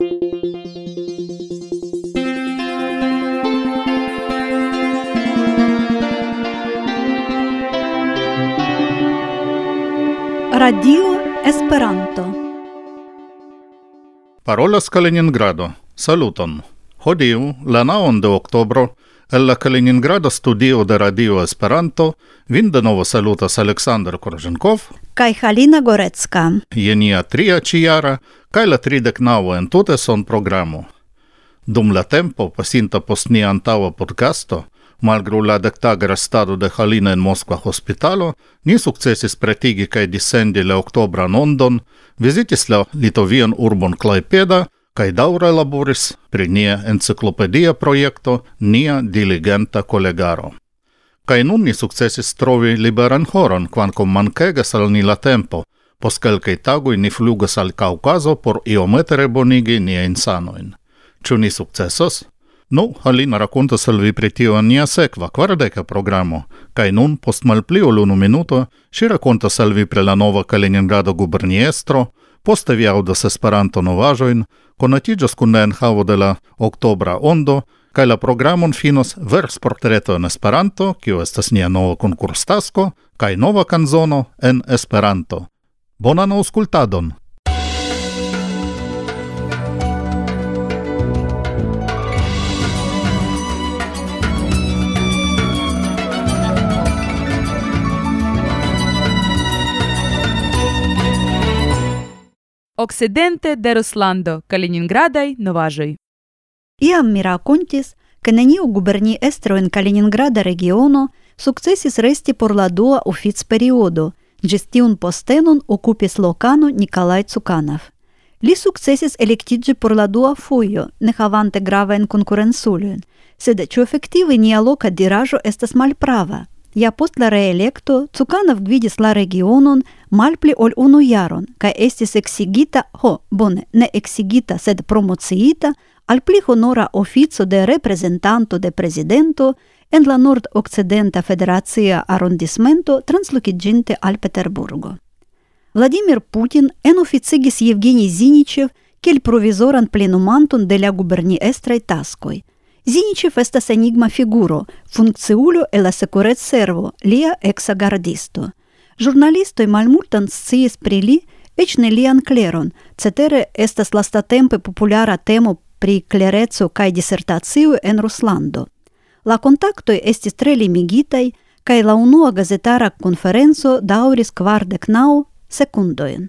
Radio Esperanto. Parolas Kaliningrado. Saluton. Hodiu la 9 de oktobro el la Kaliningrado studio de Radio Esperanto, vin de novo salutas Aleksandr Korženkov kai Halina Gorecka. je nia tria ciara, kai la tridek navo en tute son programo. Dum la tempo, pasinta post nia antaua podcasto, malgru la dektaga restado de Halina en Moskva hospitalo, ni successis pretigi kai disendi le oktobra nondon, vizitis la Litovian urbon Klaipeda, kai daure laboris pri nia enciklopedia projekto nia diligenta kolegaro. Kai nun ni successis trovi liberan horon, quancom mancegas al ni la tempo, pos kelkaj tagui ni flugas al Caucaso por iometere bonigi nia insanoin. Ĉu ni successos? Nu, Halina rakontas al vi pri nia sekva quardeca programo, cae nun, post malpli ol unu minuto, si rakontas al vi la nova Kaliningrado guberniestro, poste vi audas Esperanto novaĵojn, konatiĝas kun la enhavo de la Oktobra Ondo kaj la programon finos versportreto en Esperanto, kiu estas nia nova konkurstasko kaj nova kanzono en Esperanto. Bonan aŭskultadon! Occidente de Ruslando, Kaliningradai novaĵoj. Iam mi racontis, ke neniu guberniestro in Kaliningrada regiono successis resti por la dua oficperiodo, periodo, gestiun postenon okupis lokano Nikolai Cukanov. Li successis electigi por la dua fojo, ne havante grava in konkurenculojn, sed ciu effectivi nia loca dirajo estas malprava? Ja post la reelecto Cukanov gvidis la regionon malpli ol unu jaron kaj estis eksigita, ho, bone, ne eksigita, sed promociita al pli honora ofico de reprezentanto de prezidento en la Nord-Okcidenta Federacia arrondismento translokiĝinte al Peterburgo. Vladimir Putin en enoficigis Evgenij Zinichev kiel provizoran plenumanton de la guberniestraj taskoj – Zinicev estas enigma figuro, funkciulo el la servo, lia exa gardisto. Ĵurnalistoj malmulton sciis pri li, eĉ ne lian kleron, cetere estas lastatempe populara temo pri klereco kaj disertacio en Ruslando. La kontaktoj estis tre limigitaj, kaj la unua gazetara konferenco dauris kvardek naŭ sekundojn.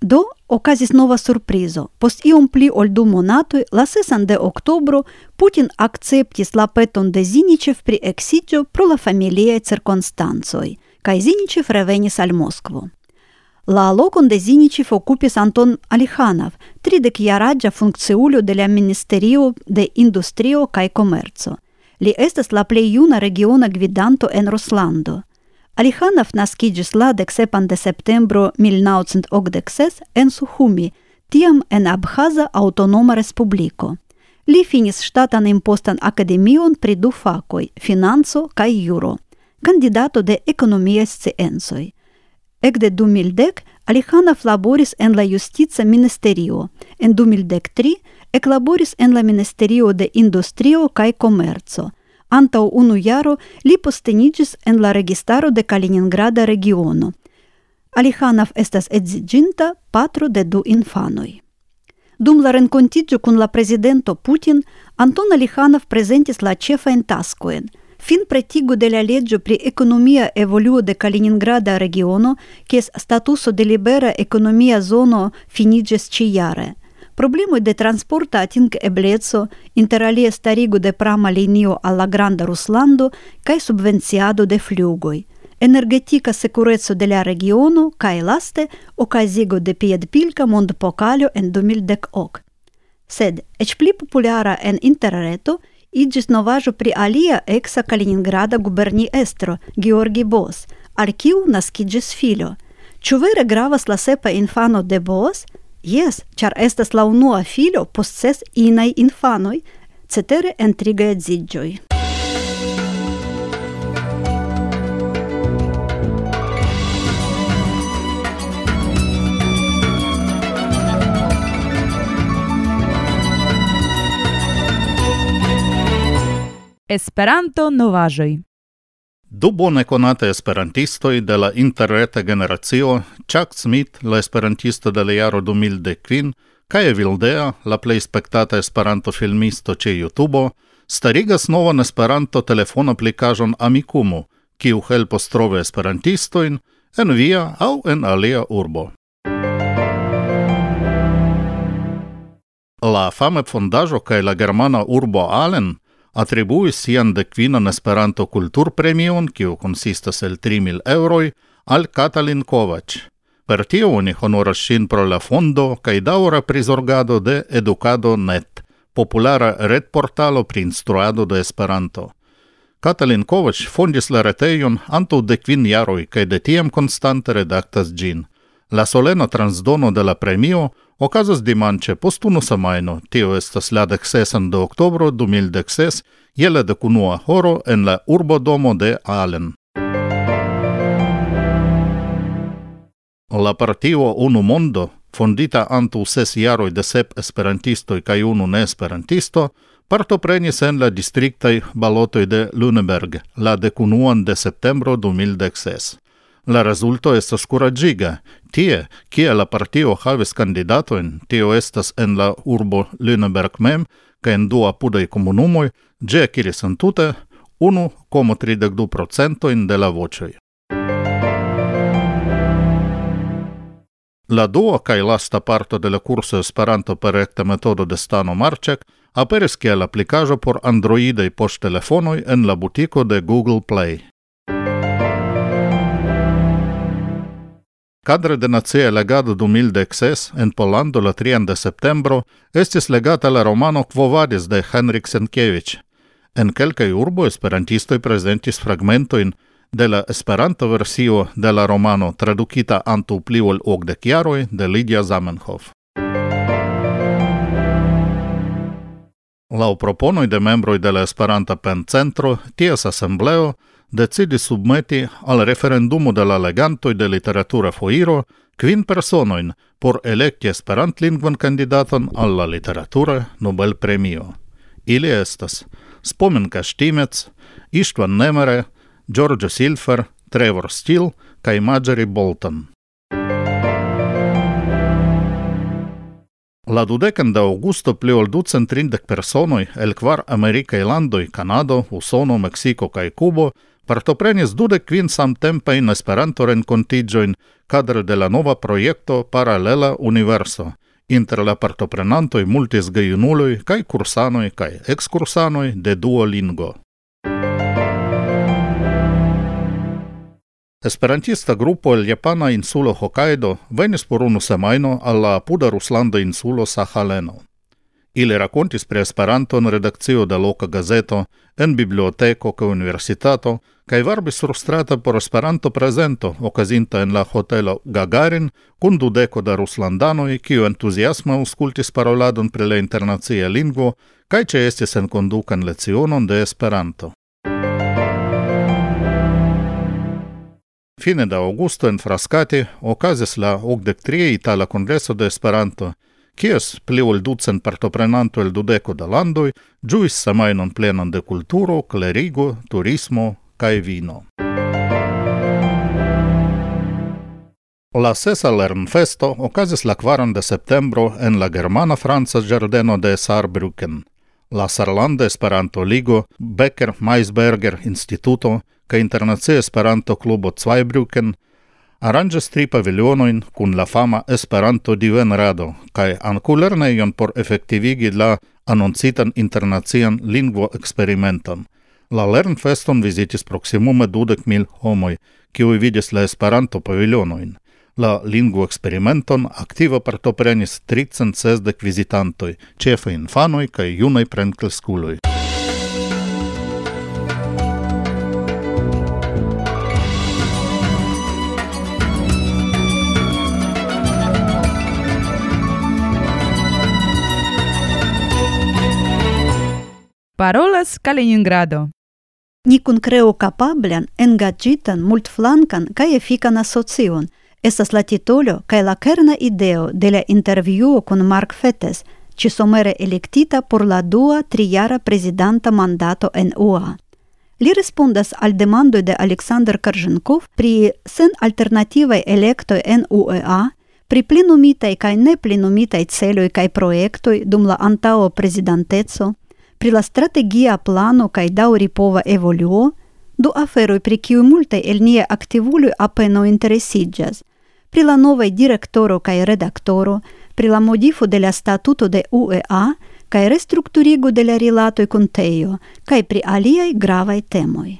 Do оказис нова сурпризо. Пост и он умпли Ольду Монатој, ла сесан де октобро, Путин акцепти слапетон де Зиничев при екситјо про ла фамилија цирконстанцој, кај Зиничев ревенис ал Москво. La locon de Zinici ocupis Anton Alihanov, tridec jaraĝa funkciulo de la Ministerio де индустрио kaj комерцо, Li estas la plej juna regiona gvidanto en Ruslando. Alihanov naskiĝis la deksepan de septembro 1986 en Suhumi, tiam en Abhaza Aŭtonoma Respubliko. Li finis ŝtatan impostan akademion pri du fakoj: financo kaj juro, kandidato de ekonomiaj sciencoj. Ekde 2010 Alihanov laboris en la Justica Ministerio, en 2013 eklaboris en la Ministerio de Industrio kaj Komerco – Antau unu jaro li postenigis en la registaro de Kaliningrada regiono. Alikhanov estas edziginta patro de du infanoi. Dum la rencontigio cun la presidento Putin, Anton Alikhanov presentis la cefa in taskoen – fin pretigo de la legio pri economia evoluo de Kaliningrada regiono, kies statuso de libera economia zono finiges ciare. Problemoj de transporta ating ebleco, interalie starigo de prama linio al la Granda Ruslando kaj subvenciado de flugoj, energetika sekureco de la regiono kaj laste okazigo de piedpilka mondpokalo en 2010. Sed eĉ pli populara en interreto iĝis novaĵo pri alia eksa Kaliningrada guberniestro Georgi Bos, al kiu naskiĝis filo. Ĉu vere gravas la sepa infano de Bos – Jes, ĉar estas la unua filo post ses inaj infanoj, cetere en tri geedziĝoj. Esperanto novaĵoj. Dubuonekonata esperantistoj de la interreta generacio, Chuck Smith, la esperantisto de la jaro 2010, kaj je Vildea, la plej spektata esperanto-filmisto ĉe YouTube, starigas novan esperanto-telefon aplikaĵon Amikumu, kiu helpos trovi esperantistojn en via aŭ en alia urbo. La fame fondaĵo kaj la germana urbo Allen attribuis sian dekvinan Esperanto kulturpremion, kiu konsistas el 3000 euroi, al Katalin Kovac. Per tio oni honoras sin pro la fondo kaj daura prisorgado de Educado Net, populara retportalo pri instruado de Esperanto. Katalin Kovac fondis la retejon de quin jaroi kaj de tiam constante redaktas gin. La solena transdono de la premio Okazas dimanche post unu semajno, tio estas la deksesan de oktobro 2016, je la dekunua horo en la urbodomo de Allen. La partio Unu Mondo, fondita antu ses jaroj de sep esperantistoj kaj unu neesperantisto, partoprenis en la distriktaj balotoj de Luneberg la dekunuan de septembro 2016. La resulto estas kuraĝiga. Tie, kie la partio havis kandidatojn, tio estas en la urbo Lüneberg mem, kaj en du apudaj comunumoi, ĝi akiris entute 1,32% de la voĉoj. La dua kaj lasta parto de la kurso Esperanto per rekta metodo de Stano Marček aperis kiel aplikaĵo por Androidaj poŝtelefonoj en la butiko de Google Play. Cadre de nazie legado du mildexes en Polando la 3 de septembro estis legata la romano Quovadis de Henrik Senkevich. En kelkaj urbo esperantistoj prezentis fragmentojn de la esperanto versio de la romano tradukita antu pli ol okdek jaroj de Lidia Zamenhof. Laŭ proponoj de membroj de la Esperanta Pencentro, ties asembleo, decidi submeti al referendumo de la legantoj de literatura foiro kvin personojn por elekti esperantlingvan kandidaton al la literatura Nobelpremio. Ili estas Spomenka Štimec, Ištvan Nemere, Giorgio Silfer, Trevor Steele kaj Marjorie Bolton – La dudecan de augusto pli ol ducentrindec personoi el kvar Americae landoi, Canado, Usono, Mexico kai Kubo, partoprenis dudek quin samtempe in Esperanto rencontigioin kadre de la nova proiecto Paralela Universo. Inter la partoprenantoi multis gejunuloj cae cursanoi cae excursanoi de Duolingo. Esperantista grupo el Japana insulo Hokkaido venis por unu semajno al la apuda Ruslanda insulo Sahaleno. Ili rakontis pri Esperanto en redakcio de loka gazeto, en biblioteko kaj universitato, kaj varbis frustrata por Esperanto prezento okazinta en la hotelo Gagarin kun dudeko da ruslandanoj, kiu entuziasma aŭskultis paroladon pri la internacia lingvo kaj ĉeestis enkondukan lecionon de Esperanto. Fine de augusto en Frascati okazis la 83 Itala Congreso de Esperanto, kies pli ol ducent partoprenanto el dudeco da landoj ĝuis semajnon plenan de kulturo, klerigo, turismo kaj vino. La sesa lernfesto okazis la kvaran de septembro en la germana-franca ĝardeno de Saarbrücken. La Sarlanda Esperanto Ligo, Becker Meisberger Instituto kaj Internacia Esperanto-klubo Zweibrücken aranĝas tri paviljonojn kun la fama Esperanto-divenrado kaj ankaŭ lernejon por efektivigi la anoncitan internacian lingvo-eksperimenton. La lernfeston vizitis proksimume dudek mil homoj, kiuj vidis la Esperanto-paviljonojn. La lingvo-eksperimenton aktive partoprenis 360 vizitantoj, ĉefe infanoj kaj junaj plenkreskuloj. parolas Kaliningrado. Ni kun creo capablan, engagitan, multflancan, ca efican asocion estas la titolo ca la kerna ideo de la interviuo kun Mark Fettes, somere elektita por la dua triara presidenta mandato en UA. Li respondas al demando de Alexander Karzhenkov pri sen alternativaj electo en UEA, pri plenumitaj kai ne plenumitaj celoi kai projektoj dum la antao presidentezo, Pri la strategia plano kaj daŭripova evoluo, du aferoj pri kiuj multaj el niaj aktivuloj apenaŭ interesiĝas, pri la novaj direktoro kaj redaktoro, pri la modifo de la statuto de UEA kaj restrukturigo de la rilatoj kun Tejo kaj pri aliaj gravaj temoj.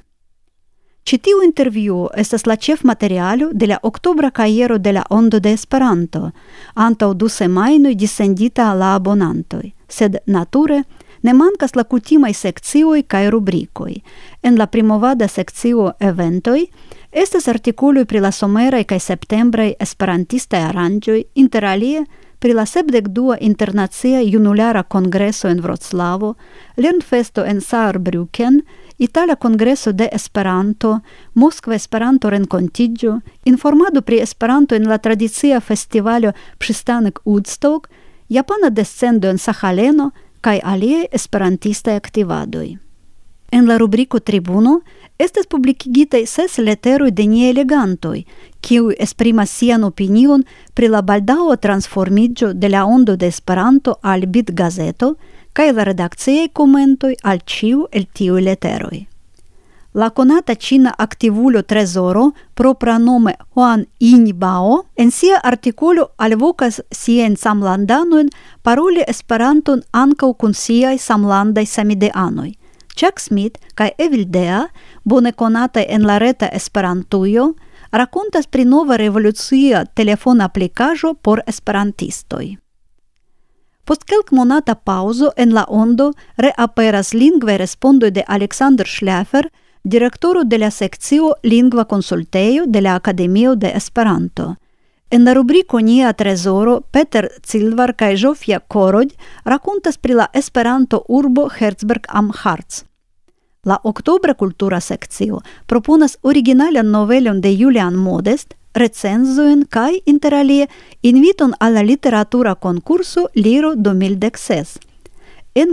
Ĉi tiu intervjuo estas la ĉefmaterialo de la oktobra kajero de la Ondo de Esperanto, antaŭ du semajnoj dissendita al la abonantoj, sed nature – ne mancas la kutimaj sekcioj kaj rubrikoj. En la primovada sekcio eventoj estas artikoloj pri la someraj kaj septembraj esperantistaj aranĝoj, interalie pri la sepdekdua internacia junulara kongreso en Vroclavo, lernfesto en Saarbrücken, Italia Kongreso de Esperanto, Moskva Esperanto renkontiĝo, informado pri Esperanto en la tradicia festivalo Pristanek Woodstock, Japana descendo en Sahaleno, kai alie esperantistaj aktivadoj. En la rubriko Tribuno estas publikigitaj ses leteroj de nie legantoj, kiuj esprimas sian opinion pri la baldaŭa transformiĝo de la ondo de Esperanto al Bitgazeto kaj la redakciaj komentoj al ĉiu el tiuj leteroj. La conata cina activulo Trezoro, propra nome Juan Inibao, en sia articolo alvocas sien samlandanoin paroli Esperanton ancau kun siaj samlandaj samideanoj. Chuck Smith kaj Evil Dea, bone conata en la reta Esperantujo, rakontas pri nova revolucia telefon aplikaĵo por esperantistoj. Post kelk monata paŭzo en la ondo reaperas lingve respondo de Alexander Schläfer – директору de la „Лингва Lingua Consulteio de la Academio de Esperanto. En la rubrico Nia Tresoro, Peter Zilvar kaj Jofia Korod racontas pri la Esperanto urbo Herzberg am Harz. La Oktobra Kultura sekcio proponas originalan novelon de Julian Modest, recenzoin kaj interalie inviton al la literatura concurso Liro 2016. En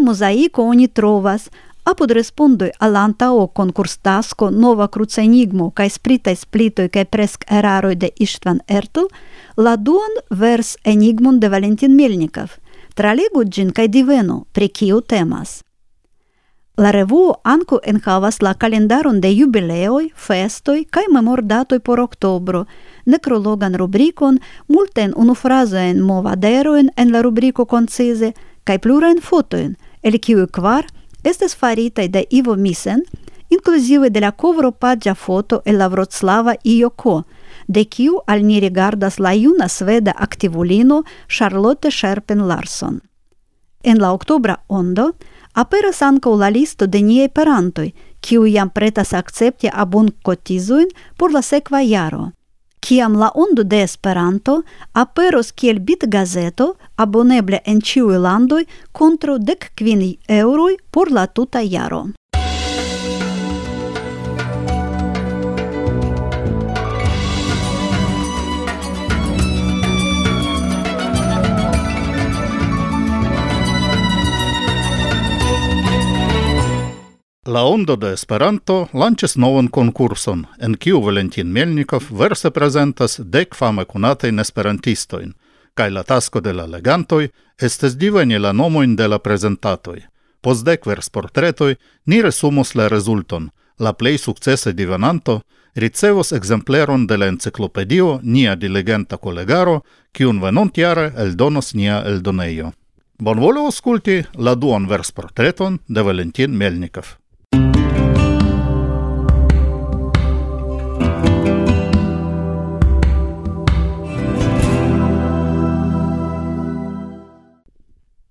oni trovas apud respondoi al antao concurs tasko nova crucenigmo kai spritai splitoi kai presk eraroi de Istvan Ertl, la duon vers enigmon de Valentin Melnikov, tralegu gin kai divenu, pri kiu temas. La revuo anku enhavas la calendaron de jubileoj, festoj memor datoi por oktobro, nekrologan rubrikon, multen unufrazoen movaderoen en la rubriko concise, cae plurajn fotoen, el kiu kvar – estes farite de Ivo Misen, inclusive de la covro pagia foto e la Wroclava Ioko, de kiu al ni rigardas la juna sveda activulino Charlotte Sherpen Larson. En la octobra ondo, aperas ancau la listo de niei perantoi, kiu iam pretas accepti abun cotizuin por la sequa jaro. Kiam la ondo de Esperanto aperos kiel bitgazeto, aboneble en ciui landoi contro dek quini euroi por la tuta jaro. La Ondo de Esperanto lanĉis novan konkurson, en kiu Valentin Melnikov verse prezentas dek fame konatajn esperantistojn, kaj la tasko de la legantoj estas diveni la nomojn de la prezentatoj. Post dek versportretoj ni resumos la rezulton. La plej sukcese divenanto ricevos ekzempleron de la enciklopedio nia diligenta kolegaro, kiun venontjare eldonos nia eldonejo. Bonvolu aŭskulti la duan versportreton de Valentin Melnikov.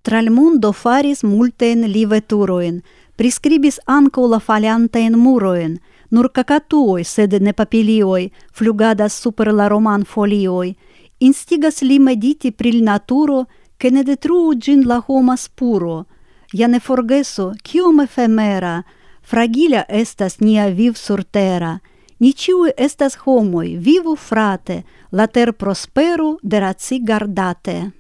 Tralmundo faris multen liveturojn, prescribis anco la falantajn muroin, nur cacatuoi sed ne papilioi, flugadas super la roman folioi, instigas li mediti pril naturo, che ne detruu gin la homa spuro. Ja ne forgeso, cium efemera, fragila estas nia viv surtera, Ni ĉiuj estas homoi, vivu frate, la ter prosperu deraci gardate.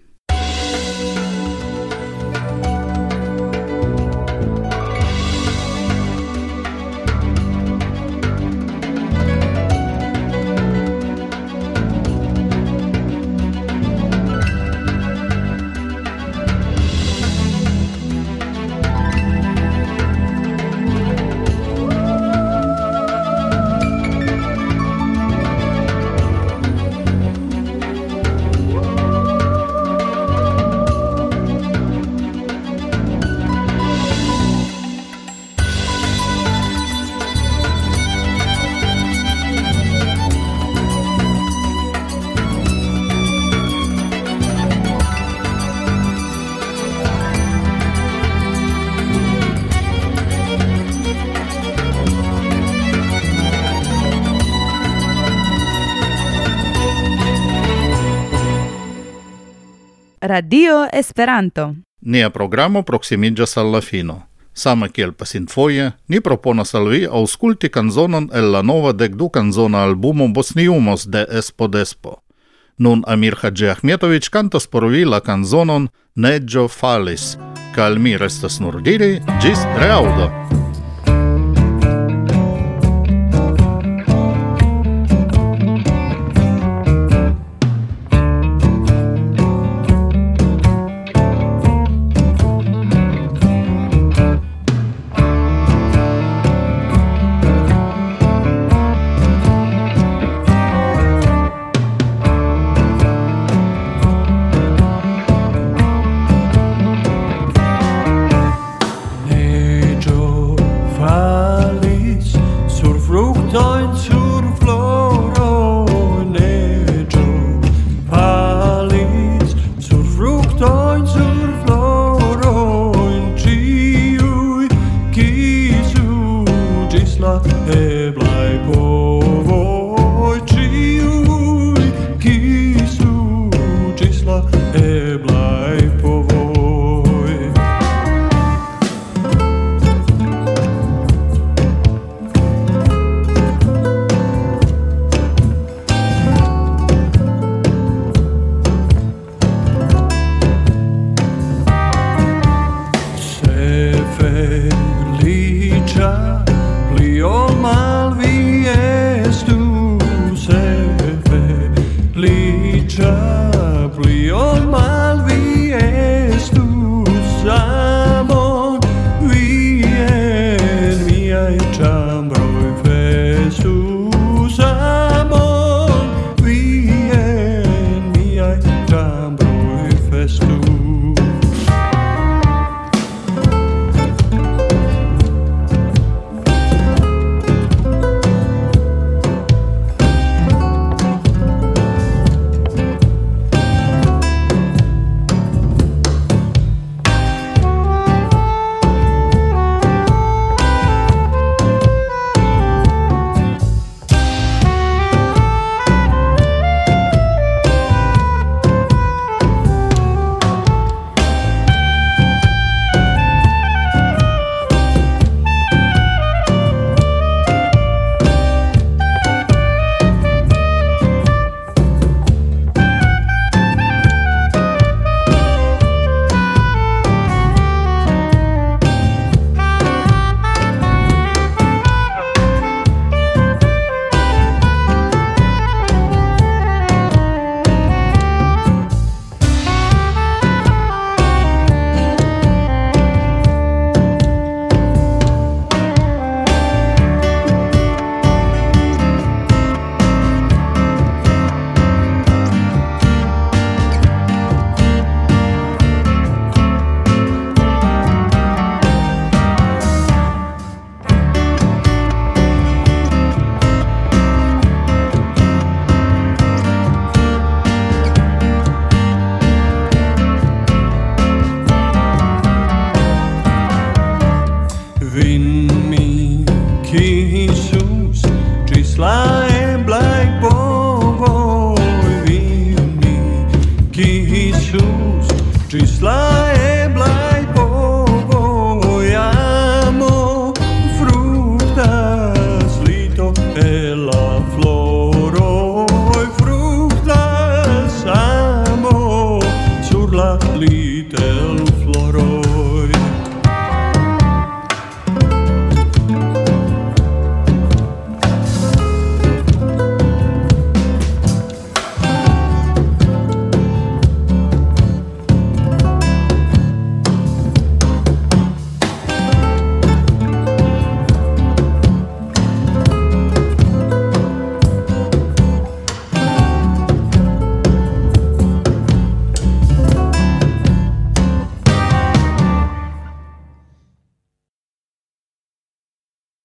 Radio Esperanto. Nia programo proximigas al la fino. Same kiel pasinfoje, ni proponas al vi aŭskulti kanzonon el la nova decdu canzona albumo Bosniumos de Espo Despo. Nun Amir Hadži Ahmetovic kantas por vi la kanzonon Neggio falis, kal al mi restas nur diri ĝis reaŭdo.